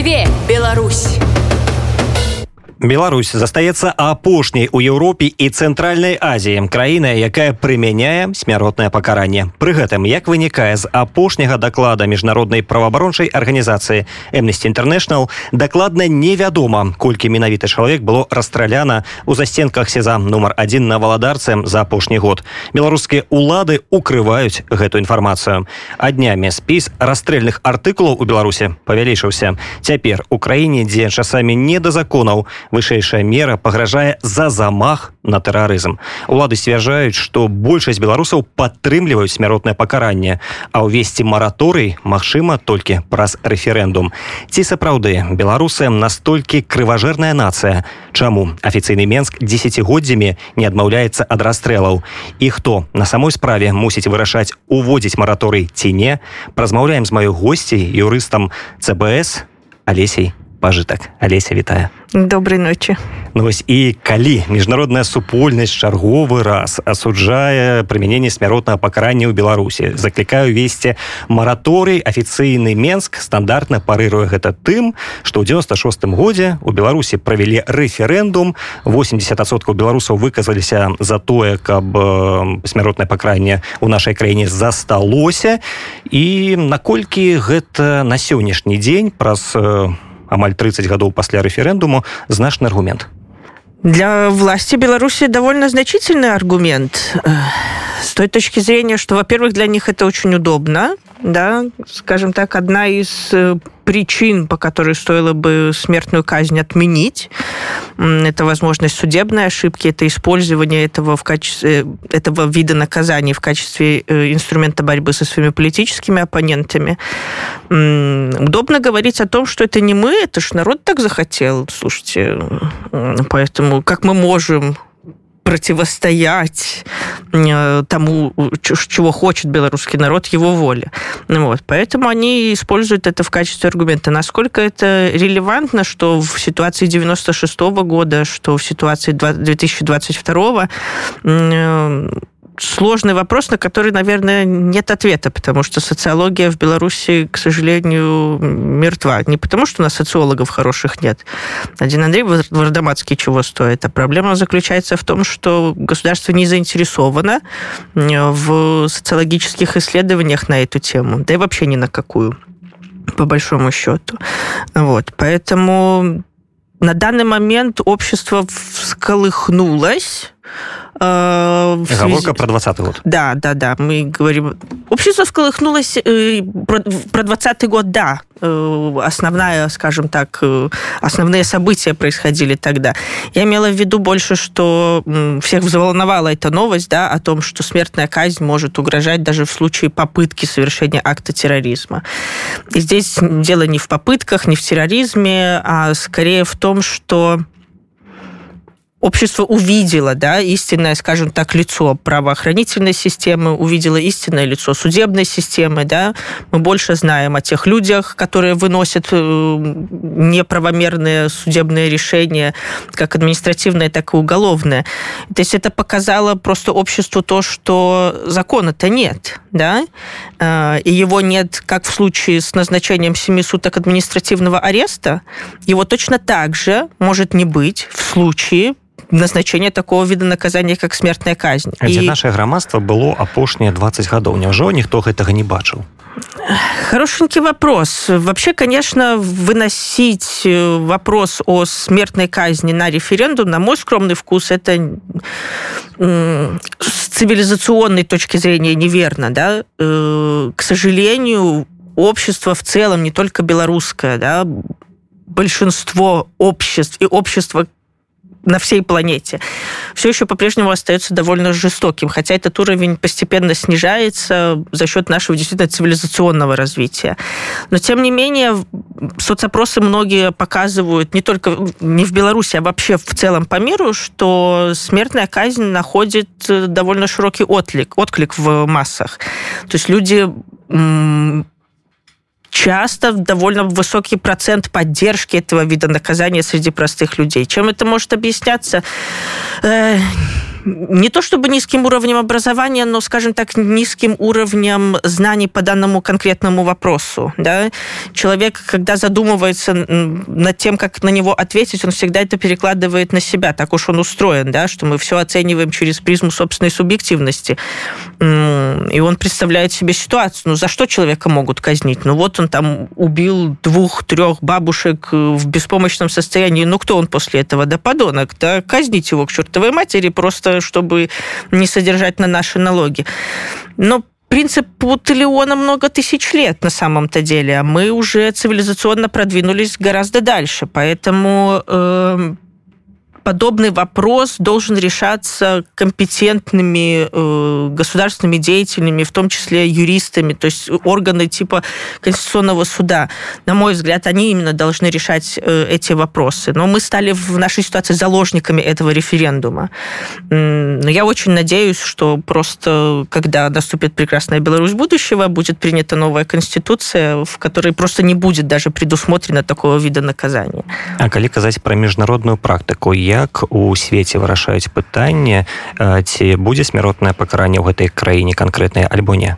Жыве Беларусь! Беларусь застаецца апошняй у Еўропе і цэнтральнай Азіі. Краіна якая прымяняе смяротнае пакаранне. Пры гэтым як вынікае з апошняга даклада міжнароднай праваабарончай арганізацыі Amnesty International дакладна невядома колькі менавіта чалавек было расстраляна у засценках сеза нумар один на валадарцы за апошні год. Беларускія улады укрываюць гэту інфармацыю. А днямі спіс расстрэльных артыкулаў у беларусе павялічыўся. Цяпер у краіне дзе часамі не да законаў вышэйшая мера пагражае за замах на тэрарызм улады сцвярджаюць што большасць беларусаў падтрымліваюць смяротнае пакаранне а ўвесці мараторый магчыма толькі праз рэферэндум ці сапраўды беларусы настолькі крыважэрная нацыя чаму афіцыйны менск десятгоддзямі не адмаўляецца ад расстрэлаў і хто на самой справе мусіць вырашаць уводзіць мараторый ці не празмаўляем з маёй госцей юрыстам цбс алесей пажытак. Алеся вітая доброй ночи. Ну, вось і калі міжнародная супольнасць чарговы раз асуджае прымяненне смяротнага пакарання ў беларусі заклікаю весці мараторый афіцыйны менск стандартна парыруе гэта тым што ў 96 годзе у беларусі правялі рэферэндум. 80соткаў беларусаў выказаліся за тое каб смяротнае пакаранне у нашай краіне засталося. І наколькі гэта на сённяшні дзень праз у амаль 30 гадоў пасля рэферэндуму значны аргумент. Для власти беларуси довольно значительный аргумент. С той точки зрения что во-первых для них это очень удобно да, скажем так, одна из э, причин, по которой стоило бы смертную казнь отменить, это возможность судебной ошибки, это использование этого, в качестве, этого вида наказаний в качестве э, инструмента борьбы со своими политическими оппонентами. Удобно говорить о том, что это не мы, это ж народ так захотел. Слушайте, поэтому как мы можем противостоять э, тому, чего хочет белорусский народ, его воле. Вот. Поэтому они используют это в качестве аргумента. Насколько это релевантно, что в ситуации 96 -го года, что в ситуации 2022 сложный вопрос, на который, наверное, нет ответа, потому что социология в Беларуси, к сожалению, мертва. Не потому, что у нас социологов хороших нет. Один Андрей Вардаматский чего стоит. А проблема заключается в том, что государство не заинтересовано в социологических исследованиях на эту тему, да и вообще ни на какую по большому счету. Вот. Поэтому на данный момент общество всколыхнулось, Э, Оговорка про 20 год. Да, да, да. Мы говорим... Общество всколыхнулось э, про, про 20 год, да. Э, основная, скажем так, э, основные события происходили тогда. Я имела в виду больше, что всех взволновала эта новость, да, о том, что смертная казнь может угрожать даже в случае попытки совершения акта терроризма. И здесь дело не в попытках, не в терроризме, а скорее в том, что общество увидело да, истинное, скажем так, лицо правоохранительной системы, увидело истинное лицо судебной системы. Да. Мы больше знаем о тех людях, которые выносят э, неправомерные судебные решения, как административные, так и уголовные. То есть это показало просто обществу то, что закона-то нет. Да? Э, и его нет как в случае с назначением семи суток административного ареста, его точно так же может не быть в случае назначение такого вида наказания как смертная казнь і наше грамадство было апошнія 20 гадоў няўжо ніхто гэтага не бачыў Хорошенький вопрос. Вообще, конечно, выносить э, вопрос о смертной казни на референдум, на мой скромный вкус, это с цивилизационной точки зрения неверно. Да? Э, к сожалению, общество в целом, не только белорусское, да, большинство обществ и общество на всей планете, все еще по-прежнему остается довольно жестоким, хотя этот уровень постепенно снижается за счет нашего действительно цивилизационного развития. Но, тем не менее, соцопросы многие показывают, не только не в Беларуси, а вообще в целом по миру, что смертная казнь находит довольно широкий отклик, отклик в массах. То есть люди часто довольно высокий процент поддержки этого вида наказания среди простых людей. Чем это может объясняться? Э, не то чтобы низким уровнем образования, но, скажем так, низким уровнем знаний по данному конкретному вопросу. Да? Человек, когда задумывается над тем, как на него ответить, он всегда это перекладывает на себя. Так уж он устроен, да? что мы все оцениваем через призму собственной субъективности. И он представляет себе ситуацию. Ну, за что человека могут казнить? Ну, вот он там убил двух-трех бабушек в беспомощном состоянии. Ну, кто он после этого? Да подонок. Да казнить его к чертовой матери просто, чтобы не содержать на наши налоги. Но принцип Путалеона много тысяч лет на самом-то деле, а мы уже цивилизационно продвинулись гораздо дальше. Поэтому э, подобный вопрос должен решаться компетентными э, государственными деятелями, в том числе юристами, то есть органы типа Конституционного суда. На мой взгляд, они именно должны решать э, эти вопросы. Но мы стали в нашей ситуации заложниками этого референдума. Но я очень надеюсь, что просто когда наступит прекрасная Беларусь будущего, будет принята новая конституция, в которой просто не будет даже предусмотрено такого вида наказания. А коли казать про международную практику, як у свеце вырашаюць пытанне ці будзе смяротнае пакаранне ў гэтай краіне канкрэтнай альбо не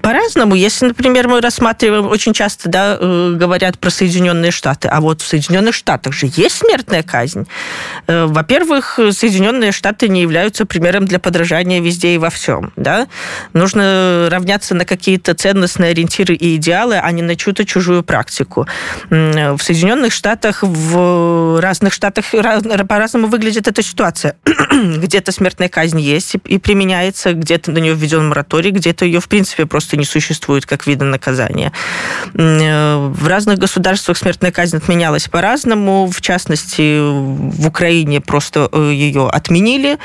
По-разному. Если, например, мы рассматриваем, очень часто да, э, говорят про Соединенные Штаты, а вот в Соединенных Штатах же есть смертная казнь. Э, во-первых, Соединенные Штаты не являются примером для подражания везде и во всем. Да? Нужно равняться на какие-то ценностные ориентиры и идеалы, а не на чью-то чужую практику. В Соединенных Штатах, в разных штатах по-разному выглядит эта ситуация. где-то смертная казнь есть и применяется, где-то на нее введен мораторий, где-то ее, в принципе, просто просто не существует как вида наказания. Э, в разных государствах смертная казнь отменялась по-разному. В частности, в Украине просто э, ее отменили.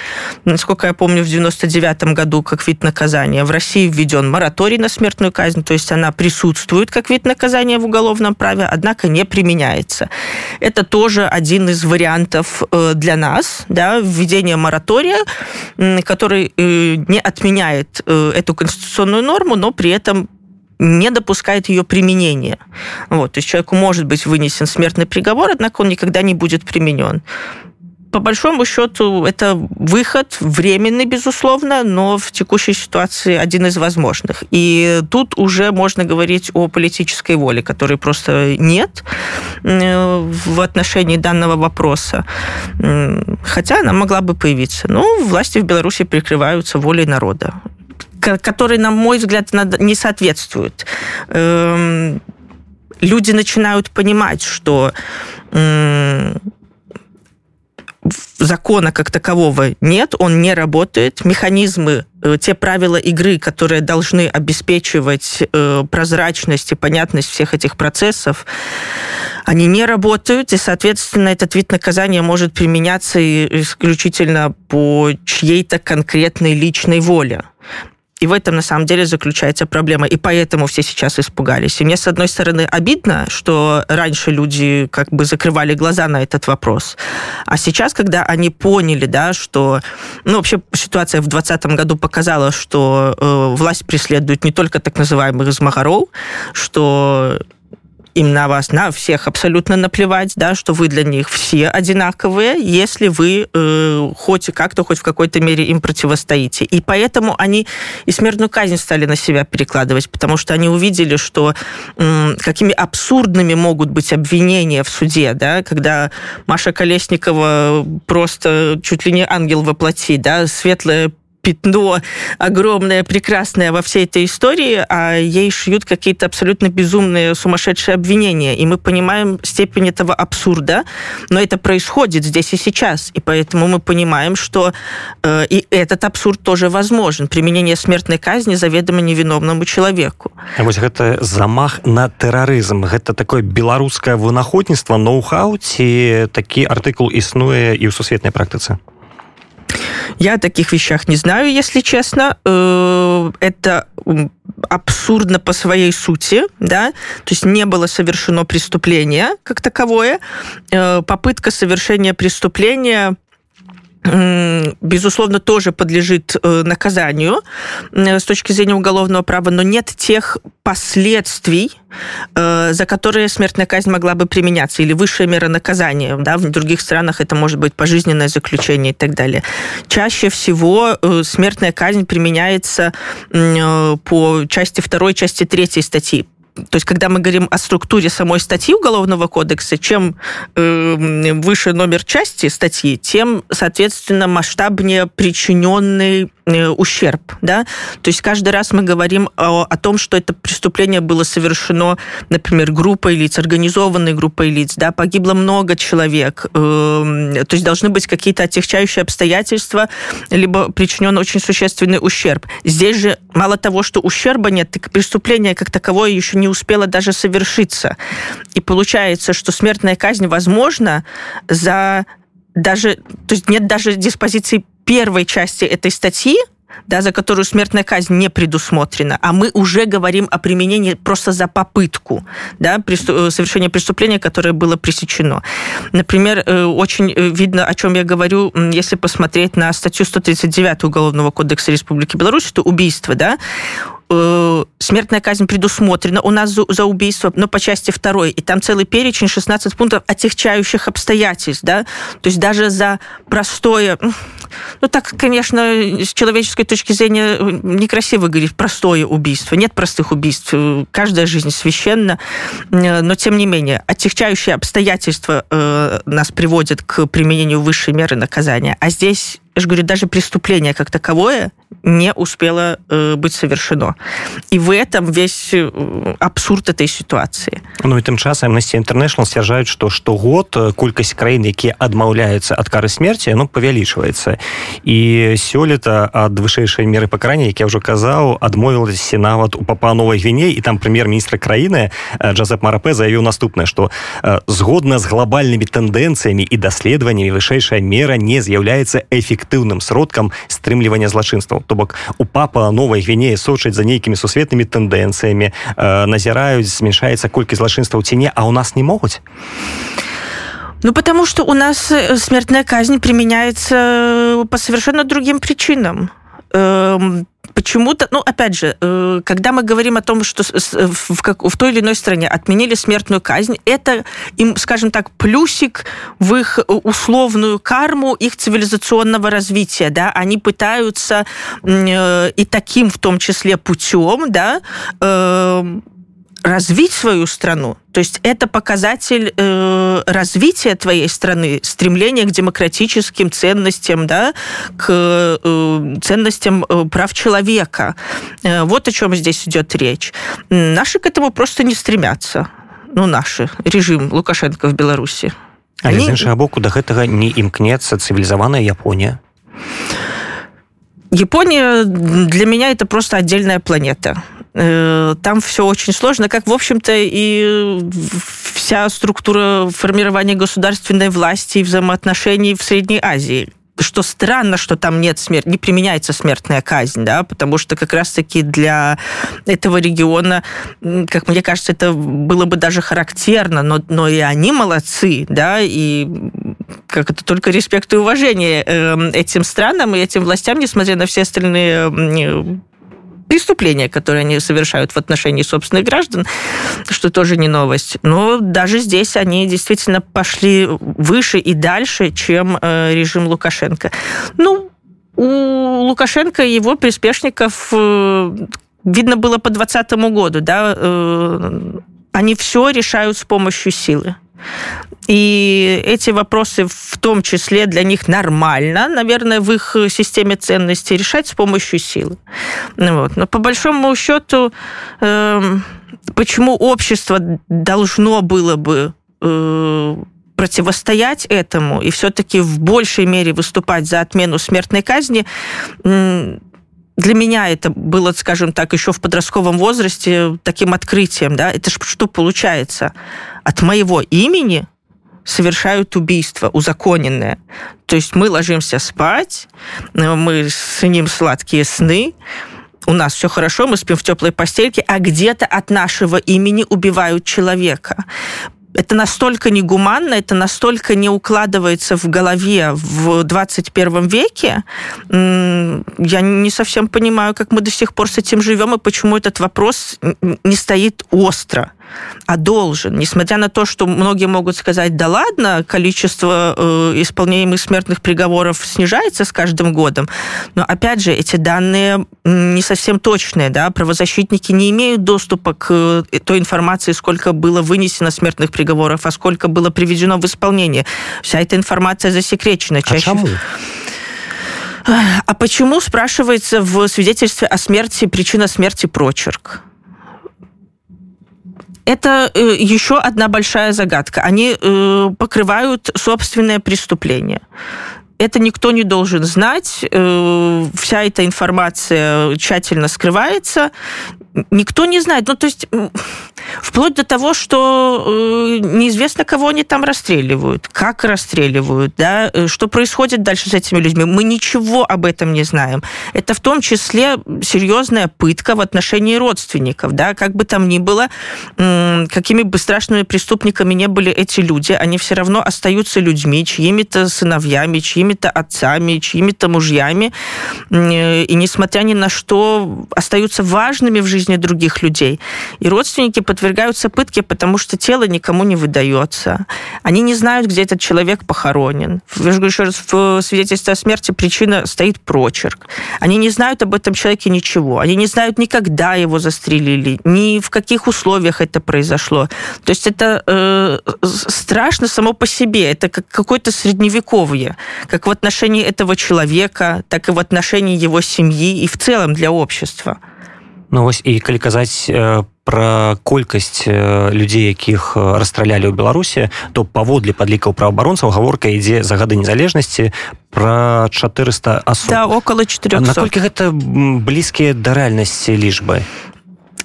Насколько я помню, в 99 году как вид наказания. В России введен мораторий на смертную казнь, то есть она присутствует как вид наказания в уголовном праве, однако не применяется. Это тоже один из вариантов э, для нас, да, введение моратория, который не отменяет эту конституционную норму, но при этом не допускает ее применения. Вот, то есть человеку может быть вынесен смертный приговор, однако он никогда не будет применен. По большому счету, это выход временный, безусловно, но в текущей ситуации один из возможных. И тут уже можно говорить о политической воле, которой просто нет э, в отношении данного вопроса. Хотя она могла бы появиться. Но власти в Беларуси прикрываются волей народа который, на мой взгляд, не соответствует. Эм, люди начинают понимать, что закона как такового нет, он не работает. Механизмы, э, те правила игры, которые должны обеспечивать э, прозрачность и понятность всех этих процессов, они не работают, и, соответственно, этот вид наказания может применяться исключительно по чьей-то конкретной личной воле. И в этом, на самом деле, заключается проблема. И поэтому все сейчас испугались. И мне, с одной стороны, обидно, что раньше люди как бы закрывали глаза на этот вопрос. А сейчас, когда они поняли, да, что... Ну, вообще, ситуация в 2020 году показала, что э, власть преследует не только так называемых змагаров, что им на вас, на всех абсолютно наплевать, да, что вы для них все одинаковые, если вы э, хоть как-то, хоть в какой-то мере им противостоите. И поэтому они и смертную казнь стали на себя перекладывать, потому что они увидели, что э, какими абсурдными могут быть обвинения в суде, да, когда Маша Колесникова просто чуть ли не ангел воплоти, да, светлая пятно огромное, прекрасное во всей этой истории, а ей шьют какие-то абсолютно безумные, сумасшедшие обвинения. И мы понимаем степень этого абсурда, но это происходит здесь и сейчас. И поэтому мы понимаем, что э, и этот абсурд тоже возможен. Применение смертной казни заведомо невиновному человеку. А вот это замах на терроризм. Это такое белорусское вынаходничество, ноу-хау, ці такі артыкул існуе і ў сусветнай практыцы? Я о таких вещах не знаю, если честно. Э, это абсурдно по своей сути, да, то есть не было совершено преступление как таковое. Э, попытка совершения преступления безусловно, тоже подлежит э, наказанию э, с точки зрения уголовного права, но нет тех последствий, э, за которые смертная казнь могла бы применяться, или высшая мера наказания. Да? В других странах это может быть пожизненное заключение и так далее. Чаще всего смертная казнь применяется по части второй, части третьей статьи то есть когда мы говорим о структуре самой статьи Уголовного кодекса, чем э, выше номер части статьи, тем, соответственно, масштабнее причиненный ущерб, да, то есть каждый раз мы говорим о, о том, что это преступление было совершено, например, группой лиц, организованной группой лиц, да, погибло много человек, э, то есть должны быть какие-то отягчающие обстоятельства, либо причинен очень существенный ущерб. Здесь же мало того, что ущерба нет, так преступление как таковое еще не успело даже совершиться. И получается, что смертная казнь возможна за даже, то есть нет даже диспозиции первой части этой статьи, да, за которую смертная казнь не предусмотрена, а мы уже говорим о применении просто за попытку да, э, совершения преступления, которое было пресечено. Например, э, очень э, видно, о чем я говорю, если посмотреть на статью 139 Уголовного кодекса Республики Беларусь, что убийство, да, э, смертная казнь предусмотрена у нас за, за убийство, но по части второй, и там целый перечень, 16 пунктов отягчающих обстоятельств, да, то есть даже за простое, ну так, конечно, с человеческой точки зрения э, некрасиво говорить простое убийство, нет простых убийств, каждая жизнь священна, э, но тем не менее, отягчающие обстоятельства э, нас приводят к применению высшей меры наказания, а здесь я же говорю, даже преступление как таковое не успело э, быть совершено. И в этом весь э, абсурд этой ситуации. Ну і тым часам Amnesty International сцвярджаюць, што штогод э, колькасць краін, якія адмаўляюцца ад кары смерці, ну павялічваецца. І сёлета ад вышэйшай меры пакарання, як я ўжо казаў, адмовілася нават у папа новай гвіней і там прэм'ер-міністра краіны э, Джазеп Марапе заявіў наступнае, што згодна з глобальнымі тэндэнцыямі і даследаваннямі вышэйшая мера не з'яўляецца эфектыўным сродкам стрымлівання злачынстваў то бок у папа новой гвінеі сочаць за нейкімі сусветнымі тэндэнцыямі э, назіраюць змяншаецца колькасць злачынства ў ціне а у нас не могуць Ну, потому что у нас э, смертная казнь применяется э, по совершенно другим причинам. Эм, почему-то, ну, опять же, э, когда мы говорим о том, что в, как, в той или иной стране отменили смертную казнь, это им, скажем так, плюсик в их условную карму их цивилизационного развития, да, они пытаются э, и таким в том числе путем, да, э, развить свою страну. То есть это показатель э, развития твоей страны, стремление к демократическим ценностям, да, к э, ценностям э, прав человека. Э, вот о чем здесь идет речь. Наши к этому просто не стремятся. Ну, наши. Режим Лукашенко в Беларуси. Але Они... з іншага боку да гэтага не імкнецца цывілізаваная Япония. Япония для меня это просто отдельная планета. Э, там все очень сложно, как, в общем-то, и вся структура формирования государственной власти и взаимоотношений в Средней Азии. Что странно, что там нет смерти, не применяется смертная казнь, да, потому что как раз-таки для этого региона, как мне кажется, это было бы даже характерно, но, но и они молодцы, да, и как это только респект и уважение э, этим странам и этим властям, несмотря на все остальные преступления, которые они совершают в отношении собственных граждан, что тоже не новость. Но даже здесь они действительно пошли выше и дальше, чем э, режим Лукашенко. Ну, у Лукашенко и его приспешников э, видно было по 2020 году, да, э, они все решают с помощью силы. И эти вопросы в том числе для них нормально, наверное, в их системе ценностей решать с помощью силы. Ну вот. Но по большому счету, э, почему общество должно было бы э, противостоять этому и все-таки в большей мере выступать за отмену смертной казни, для меня это было, скажем так, еще в подростковом возрасте таким открытием, да, это что получается? От моего имени совершают убийство узаконенное. То есть мы ложимся спать, мы сним сладкие сны, у нас все хорошо, мы спим в теплой постельке, а где-то от нашего имени убивают человека это настолько негуманно, это настолько не укладывается в голове в 21 веке. Я не совсем понимаю, как мы до сих пор с этим живем и почему этот вопрос не стоит остро а должен. Несмотря на то, что многие могут сказать, да ладно, количество э, исполняемых смертных приговоров снижается с каждым годом, но опять же, эти данные не совсем точные, да, правозащитники не имеют доступа к э, той информации, сколько было вынесено смертных приговоров, а сколько было приведено в исполнение. Вся эта информация засекречена. А Чаще... А чему? А почему, спрашивается в свидетельстве о смерти, причина смерти прочерк? Это э, еще одна большая загадка. Они э, покрывают собственное преступление это никто не должен знать, э, вся эта информация тщательно скрывается, никто не знает. Ну, то есть, вплоть до того, что э, неизвестно, кого они там расстреливают, как расстреливают, да, э, что происходит дальше с этими людьми. Мы ничего об этом не знаем. Это в том числе серьезная пытка в отношении родственников, да, как бы там ни было, какими бы страшными преступниками не были эти люди, они все равно остаются людьми, чьими-то сыновьями, чьими-то отцами, чьими-то мужьями, э, и несмотря ни на что остаются важными в жизни других людей. И родственники подвергаются пытке, потому что тело никому не выдается. Они не знают, где этот человек похоронен. Я же говорю еще раз, в свидетельстве о смерти причина стоит прочерк. Они не знают об этом человеке ничего. Они не знают никогда его застрелили, ни в каких условиях это произошло. То есть это э, страшно само по себе. Это как какое-то средневековье. Как в отношении этого человека, так и в отношении его семьи и в целом для общества. Ну вось і калі казаць пра колькасць людзей якіх расстралялі ў беларусі то паводле падлікаў праабаронцаў гаворка ідзе за гады незалежнасці про 400 асоб. Да, около 400 наколькі гэта блізкія да рэальнасці лічбы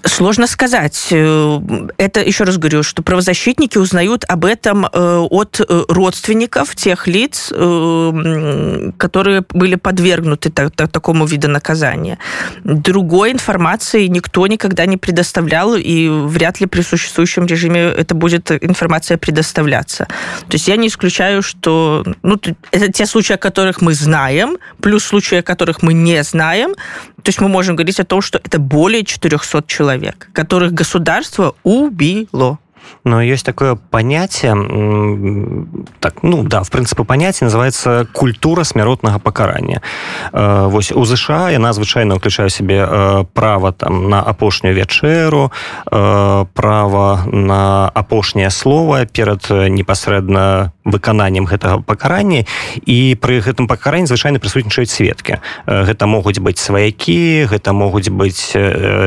Сложно сказать. Э, это, еще раз говорю, что правозащитники узнают об этом э, от э, родственников тех лиц, которые были подвергнуты такому виду наказания. Другой информации никто никогда не предоставлял, и вряд ли при существующем режиме это будет информация предоставляться. То есть я не исключаю, что ну, это те случаи, о которых мы знаем, плюс случаи, о которых мы не знаем. То есть мы можем говорить о том, что это более 400 человек человек, которых государство убило. Но есть такое понятие, так, ну да, в принципе, понятие называется культура смяротнага пакарання. Э, вось у ЗША яна звычайна ўключае сябе э, права там на апошнюю вячэру, э, права на апошняе слово перад непасрэдна выкананнем гэтага пакарання і пры гэтым пакаранні звычайна прысутнічаюць сведкі. Гэта могуць быць сваякі, гэта могуць быць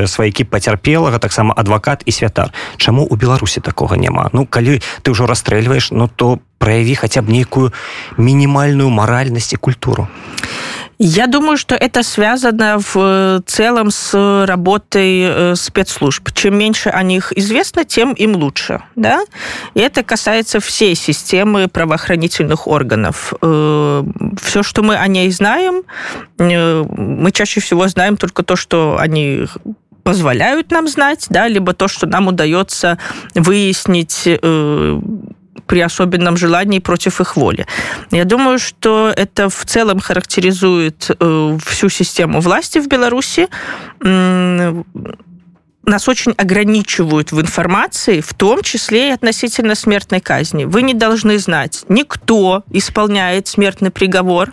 сваякі пацярпелага, таксама адвакат і святар. Чаму у Беларусі такога няма ну калі ты ўжо расстрэльваешь ну то прояві хотя б нейкую мінімальную маральнасць і культуру Я думаю, что это связано в целом с работой э, спецслужб. Чем меньше о них известно, тем им лучше. Да? И это касается всей системы правоохранительных органов. Э, Все, что мы о ней знаем, э, мы чаще всего знаем только то, что они позволяют нам знать, да, либо то, что нам удается выяснить э, при особенном желании против их воли. Я думаю, что это в целом характеризует э, всю систему власти в Беларуси. Нас очень ограничивают в информации, в том числе и относительно смертной казни. Вы не должны знать, никто исполняет смертный приговор,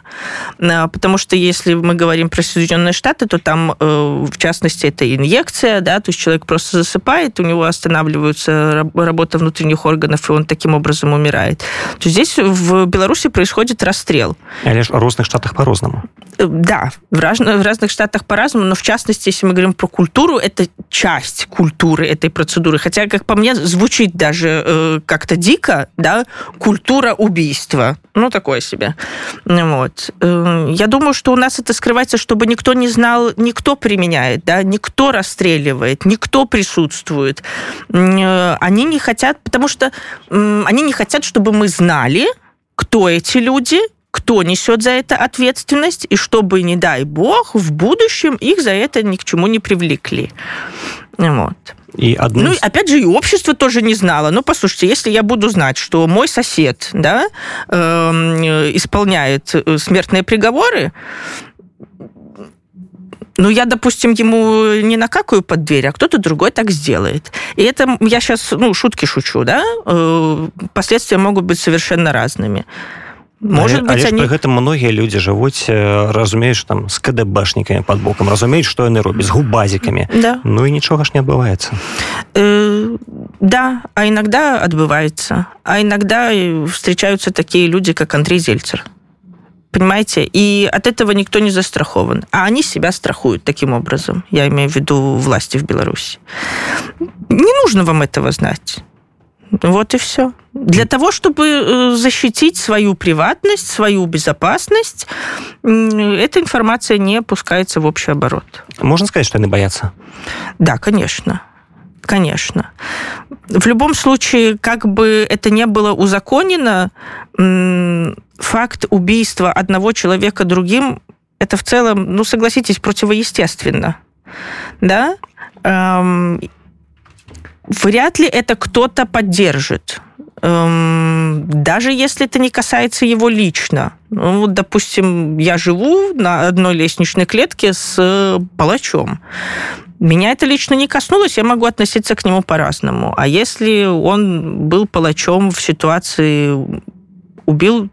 а, потому что если мы говорим про Соединенные Штаты, то там, э, в частности, это инъекция, да, то есть человек просто засыпает, у него останавливается работа внутренних органов, и он таким образом умирает. То здесь в Беларуси происходит расстрел. А лишь в разных штатах по-разному. Э, да, в, разных, в разных штатах по-разному, но в частности, если мы говорим про культуру, это часть культуры этой процедуры. Хотя, как по мне, звучит даже э, как-то дико, да, культура убийства. Ну, такое себе. Вот. Э, я думаю, что у нас это скрывается, чтобы никто не знал, никто применяет, да, никто расстреливает, никто присутствует. Э, они не хотят, потому что э, они не хотят, чтобы мы знали, кто эти люди, кто несет за это ответственность, и чтобы, не дай бог, в будущем их за это ни к чему не привлекли. Вот. И одну... Ну, опять же, и общество тоже не знало. Ну, послушайте, если я буду знать, что мой сосед да, э, исполняет э, смертные приговоры, ну, я, допустим, ему не накакаю под дверь, а кто-то другой так сделает. И это я сейчас, ну, шутки шучу, да? Э, последствия могут быть совершенно разными. Может быть, они... пры гэтым многія людзі жывуць разумеюць там з кДбашнікамі под бокам разумеюць што яны робяць з губазікамі да. ну і нічога ж не адбываецца э, да а иногда отбывается. А иногда встречаются такие люди как Андрей Зельцер. Понимаете? И от этого никто не застрахован. А они себя страхуют таким образом. Я имею в виду власти в Беларуси. Не нужно вам этого знать вот и все. Для того, чтобы э, защитить свою приватность, свою безопасность, эта информация не пускается в общий оборот. Можно сказать, что они боятся? Да, конечно. Конечно. В любом случае, как бы это не было узаконено, факт убийства одного человека другим, это в целом, ну, согласитесь, противоестественно. Да? Вряд ли это кто-то поддержит. Эм, даже если это не касается его лично. Ну, вот, допустим, я живу на одной лестничной клетке с э, палачом. Меня это лично не коснулось, я могу относиться к нему по-разному. А если он был палачом в ситуации, убил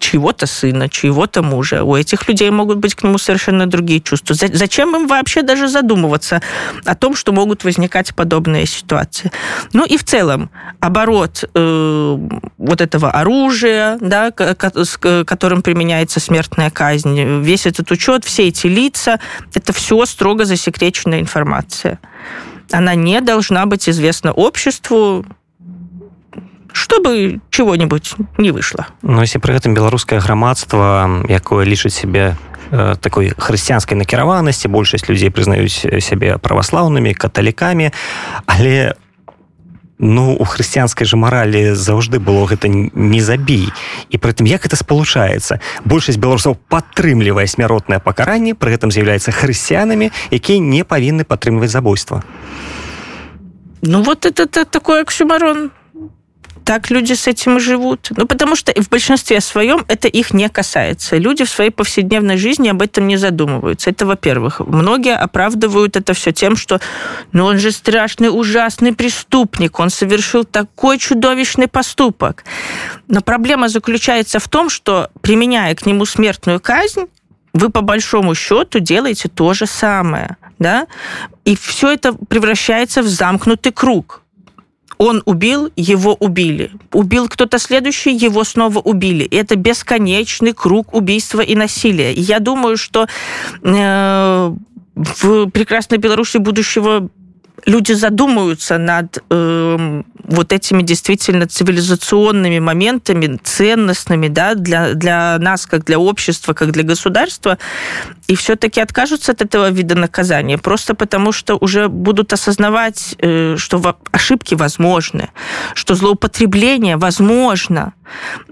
чьего-то сына, чьего-то мужа. У этих людей могут быть к нему совершенно другие чувства. Зачем им вообще даже задумываться о том, что могут возникать подобные ситуации? Ну и в целом оборот э, вот этого оружия, да, с которым применяется смертная казнь, весь этот учет, все эти лица, это все строго засекреченная информация. Она не должна быть известна обществу, чтобы чего-нибудь не вышло. Но если при этом беларускае грамадства якое лічыць себе э, такой хрысціянскай накіраванасці большасць людзей прызнаюць сябе праваслаўнымі каталікамі але ну у хрысціянскай же маралі заўжды было гэта не забій. І притым як это спалучаецца? Большасць беларусаў падтрымлівае смяротнае пакаранне пры гэтым з'яўляецца хрысціянамі якія не павінны падтрымліваць забойства. Ну вот это, это такой аксюмарон так люди с этим и живут. Ну, потому что в большинстве своем это их не касается. Люди в своей повседневной жизни об этом не задумываются. Это, во-первых. Многие оправдывают это все тем, что ну, он же страшный, ужасный преступник, он совершил такой чудовищный поступок. Но проблема заключается в том, что, применяя к нему смертную казнь, вы по большому счету делаете то же самое. Да? И все это превращается в замкнутый круг он убил, его убили. Убил кто-то следующий, его снова убили. Это бесконечный круг убийства и насилия. И я думаю, что э, в прекрасной Беларуси будущего люди задумаются над э, вот этими действительно цивилизационными моментами, ценностными да, для, для нас, как для общества, как для государства, и все-таки откажутся от этого вида наказания, просто потому что уже будут осознавать, э, что ошибки возможны, что злоупотребление возможно.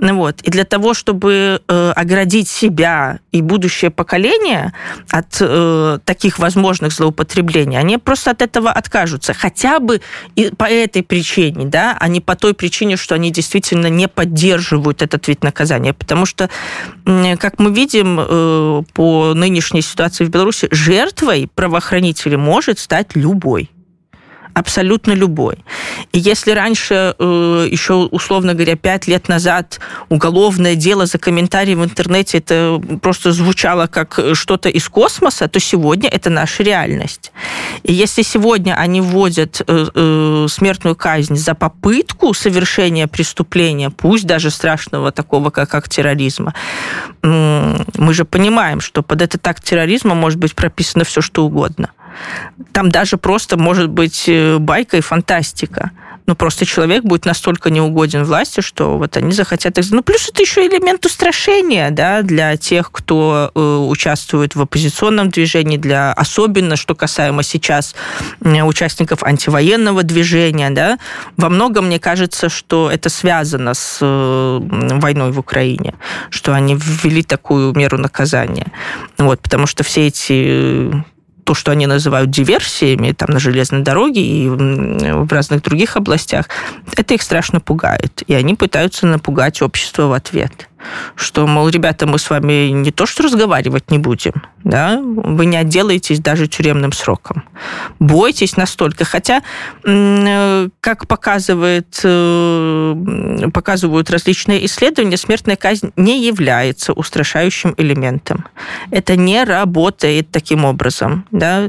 Вот. И для того, чтобы э, оградить себя и будущее поколение от э, таких возможных злоупотреблений, они просто от этого откажутся. Хотя бы и по этой причине, да, а не по той причине, что они действительно не поддерживают этот вид наказания. Потому что, как мы видим э, по нынешней ситуации в Беларуси, жертвой правоохранителя может стать любой абсолютно любой. И если раньше, э, еще, условно говоря, пять лет назад уголовное дело за комментарий в интернете это просто звучало как что-то из космоса, то сегодня это наша реальность. И если сегодня они вводят э, э, смертную казнь за попытку совершения преступления, пусть даже страшного такого, как, как терроризма, мы же понимаем, что под этот акт терроризма может быть прописано все, что угодно. Там даже просто может быть э, байка и фантастика. но просто человек будет настолько неугоден власти, что вот они захотят... Ну, плюс это еще элемент устрашения, да, для тех, кто э, участвует в оппозиционном движении, для особенно, что касаемо сейчас участников антивоенного движения, да, во многом, мне кажется, что это связано с э, войной в Украине, что они ввели такую меру наказания. Вот, потому что все эти то, что они называют диверсиями там на железной дороге и в разных других областях, это их страшно пугает. И они пытаются напугать общество в ответ что, мол, ребята, мы с вами не то что разговаривать не будем, да, вы не отделаетесь даже тюремным сроком. Бойтесь настолько. Хотя, как показывает, э, показывают различные исследования, смертная казнь не является устрашающим элементом. Это не работает таким образом. Да?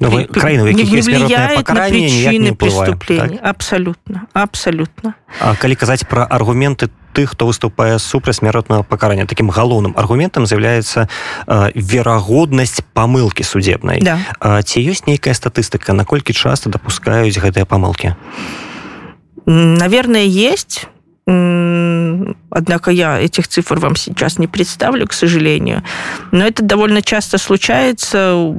Ну, вы, краіну, не, не влияет на причины преступления. Так? Абсолютно, абсолютно. А калі казаць про аргументы тых хто выступае супраць смяротнага пакарання таким галоўным аргументам з'яўляецца э, верагоднасць памылки судебнай да. ці ёсць нейкая статыстыка наколькі часто допускаюць гэтыя памылки наверное есть Однако я этих цифр вам сейчас не представлю, к сожалению. Но это довольно часто случается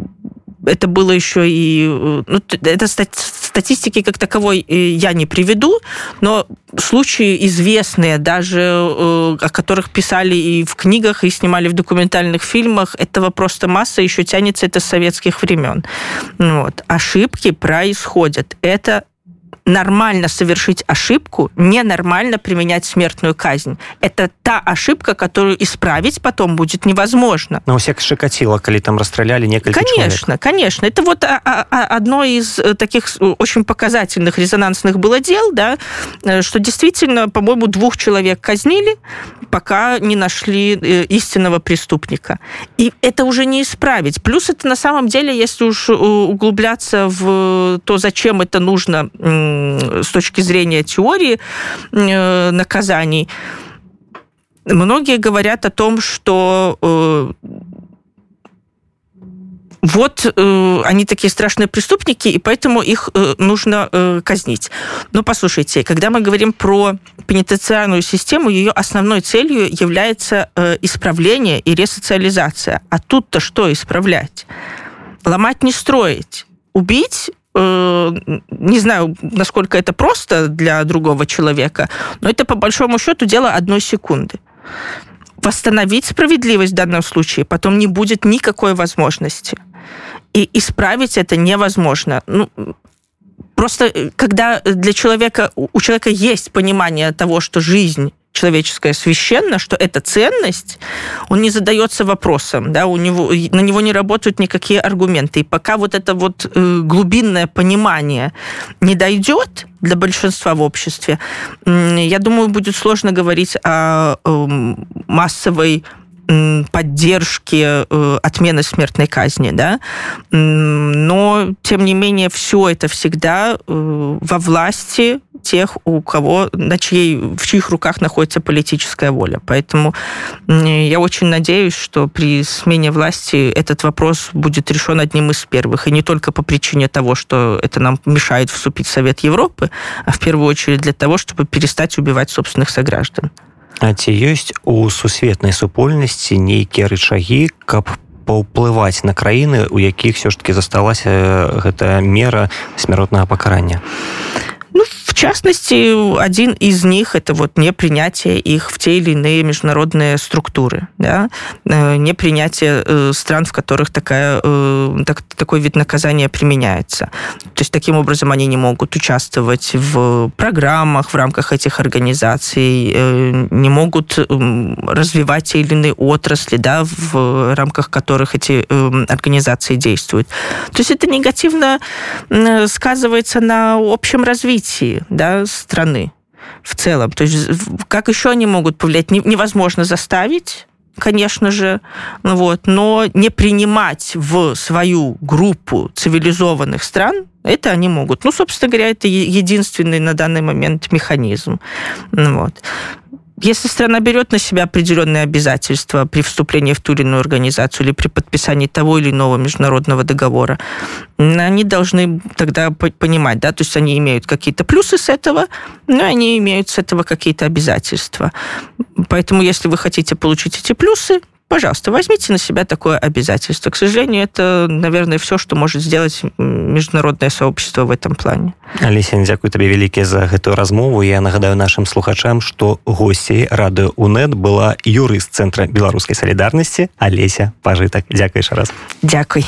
это было еще и... Э, ну, это статистики как таковой э, я не приведу, но случаи известные, даже э, о которых писали и в книгах, и снимали в документальных фильмах, этого просто масса, еще тянется это с советских времен. Вот. Ошибки происходят. Это нормально совершить ошибку, ненормально применять смертную казнь. Это та ошибка, которую исправить потом будет невозможно. Но у всех Шикатило, коли там расстреляли несколько Конечно, человек. конечно. Это вот а, а, а, одно из э, таких очень показательных резонансных было дел, да, э, что действительно, по-моему, двух человек казнили, пока не нашли э, истинного преступника. И это уже не исправить. Плюс это на самом деле, если уж углубляться в то, зачем это нужно с точки зрения теории э, наказаний, многие говорят о том, что э, вот э, они такие страшные преступники, и поэтому их э, нужно э, казнить. Но послушайте, когда мы говорим про пенитенциарную систему, ее основной целью является э, исправление и ресоциализация. А тут-то что исправлять? Ломать не строить. Убить Э, не знаю, насколько это просто для другого человека, но это по большому счету дело одной секунды. Восстановить справедливость в данном случае потом не будет никакой возможности. И исправить это невозможно. Ну, просто э, когда для человека, у человека есть понимание того, что жизнь человеческое священно, что это ценность, он не задается вопросом, да, у него, на него не работают никакие аргументы. И пока вот это вот э, глубинное понимание не дойдет для большинства в обществе, я думаю, будет сложно говорить о эм, массовой поддержки э, отмены смертной казни, да, но тем не менее все это всегда э, во власти тех, у кого, на чьей, в чьих руках находится политическая воля. Поэтому я очень надеюсь, что при смене власти этот вопрос будет решен одним из первых. И не только по причине того, что это нам мешает вступить в Совет Европы, а в первую очередь для того, чтобы перестать убивать собственных сограждан. А ці ёсць у сусветнай супольнасці нейкія рычагі каб паўплываць на краіны у якіх все ж таки засталася гэтая мера смяротнага пакарання частности, один из них это вот непринятие их в те или иные международные структуры, да? Э, непринятие э, стран, в которых такая, э, так, такой вид наказания применяется. То есть таким образом они не могут участвовать в программах в рамках этих организаций, не могут развивать те или иные отрасли, да, в рамках которых эти организации действуют. То есть это негативно сказывается на общем развитии развитии да, страны в целом. То есть как еще они могут повлиять? Невозможно заставить, конечно же, ну вот, но не принимать в свою группу цивилизованных стран, это они могут. Ну, собственно говоря, это единственный на данный момент механизм. Ну вот. Если страна берет на себя определенные обязательства при вступлении в ту или иную организацию или при подписании того или иного международного договора, они должны тогда понимать, да, то есть они имеют какие-то плюсы с этого, но они имеют с этого какие-то обязательства. Поэтому, если вы хотите получить эти плюсы, пожалуйста, возьмите на себя такое обязательство. К сожалению, это, наверное, все, что может сделать международное сообщество в этом плане. Алеся, дзякуй табе вялікі за гэтую размову. Я нагадаю нашим слухачам, што госцей радыё УНЭТ была юрыст цэнтра беларускай салідарнасці Алеся Пажытак. Дзякуй яшчэ раз. Дзякуй.